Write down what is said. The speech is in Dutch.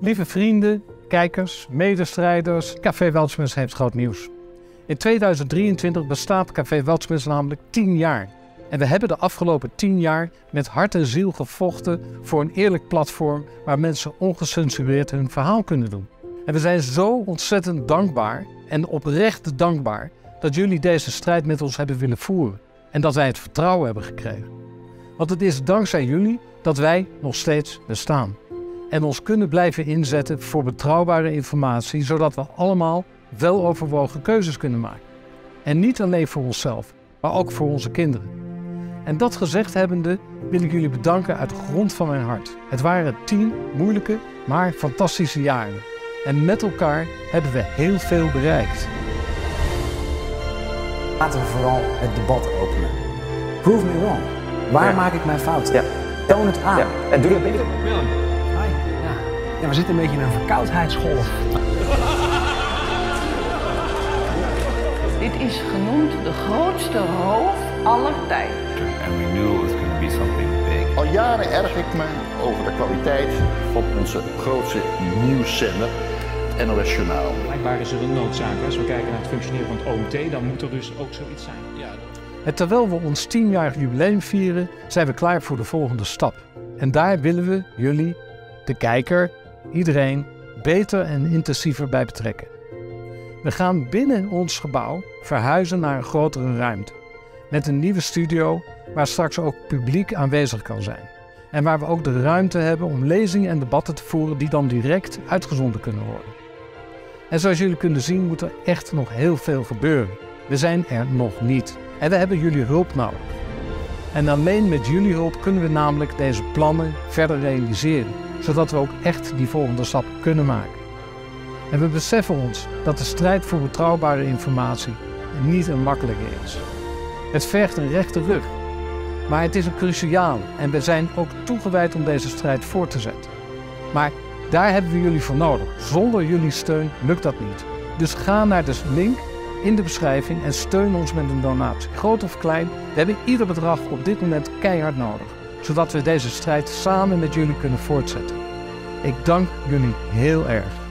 Lieve vrienden, kijkers, medestrijders, Café Weltschmerz heeft groot nieuws. In 2023 bestaat Café Weltschmerz namelijk 10 jaar. En we hebben de afgelopen 10 jaar met hart en ziel gevochten voor een eerlijk platform waar mensen ongecensureerd hun verhaal kunnen doen. En we zijn zo ontzettend dankbaar en oprecht dankbaar dat jullie deze strijd met ons hebben willen voeren en dat wij het vertrouwen hebben gekregen. Want het is dankzij jullie dat wij nog steeds bestaan en ons kunnen blijven inzetten voor betrouwbare informatie, zodat we allemaal weloverwogen keuzes kunnen maken. En niet alleen voor onszelf, maar ook voor onze kinderen. En dat gezegd hebbende wil ik jullie bedanken uit de grond van mijn hart. Het waren tien moeilijke, maar fantastische jaren. En met elkaar hebben we heel veel bereikt. Laten we vooral het debat openen. Prove me wrong. Waar Ja. maak ik mijn fouten? Ja. Toon het aan. Ja, en doe dat beter. Ja. ja, we zitten een beetje in een verkoudheidsgolf. Dit is genoemd de grootste roof aller tijden. and we knew it was going to be something big. Al jaren erg ik me over de kwaliteit van onze grootste nieuwszender, het NOS Journaal. Blijkbaar is er een noodzaak. Als we kijken naar het functioneren van het OMT, dan moet er dus ook zoiets zijn. En terwijl we ons 10-jarig jubileum vieren, zijn we klaar voor de volgende stap. En daar willen we jullie, de kijker, iedereen, beter en intensiever bij betrekken. We gaan binnen ons gebouw verhuizen naar een grotere ruimte. Met een nieuwe studio waar straks ook publiek aanwezig kan zijn. En waar we ook de ruimte hebben om lezingen en debatten te voeren die dan direct uitgezonden kunnen worden. En zoals jullie kunnen zien moet er echt nog heel veel gebeuren. We zijn er nog niet. En we hebben jullie hulp nodig. En alleen met jullie hulp kunnen we namelijk deze plannen verder realiseren, zodat we ook echt die volgende stap kunnen maken. En we beseffen ons dat de strijd voor betrouwbare informatie niet een makkelijke is. Het vergt een rechte rug, maar het is een cruciale en we zijn ook toegewijd om deze strijd voor te zetten. Maar daar hebben we jullie voor nodig. Zonder jullie steun lukt dat niet. Dus ga naar de link in de beschrijving en steun ons met een donatie. Groot of klein, we hebben ieder bedrag op dit moment keihard nodig. Zodat we deze strijd samen met jullie kunnen voortzetten. Ik dank jullie heel erg.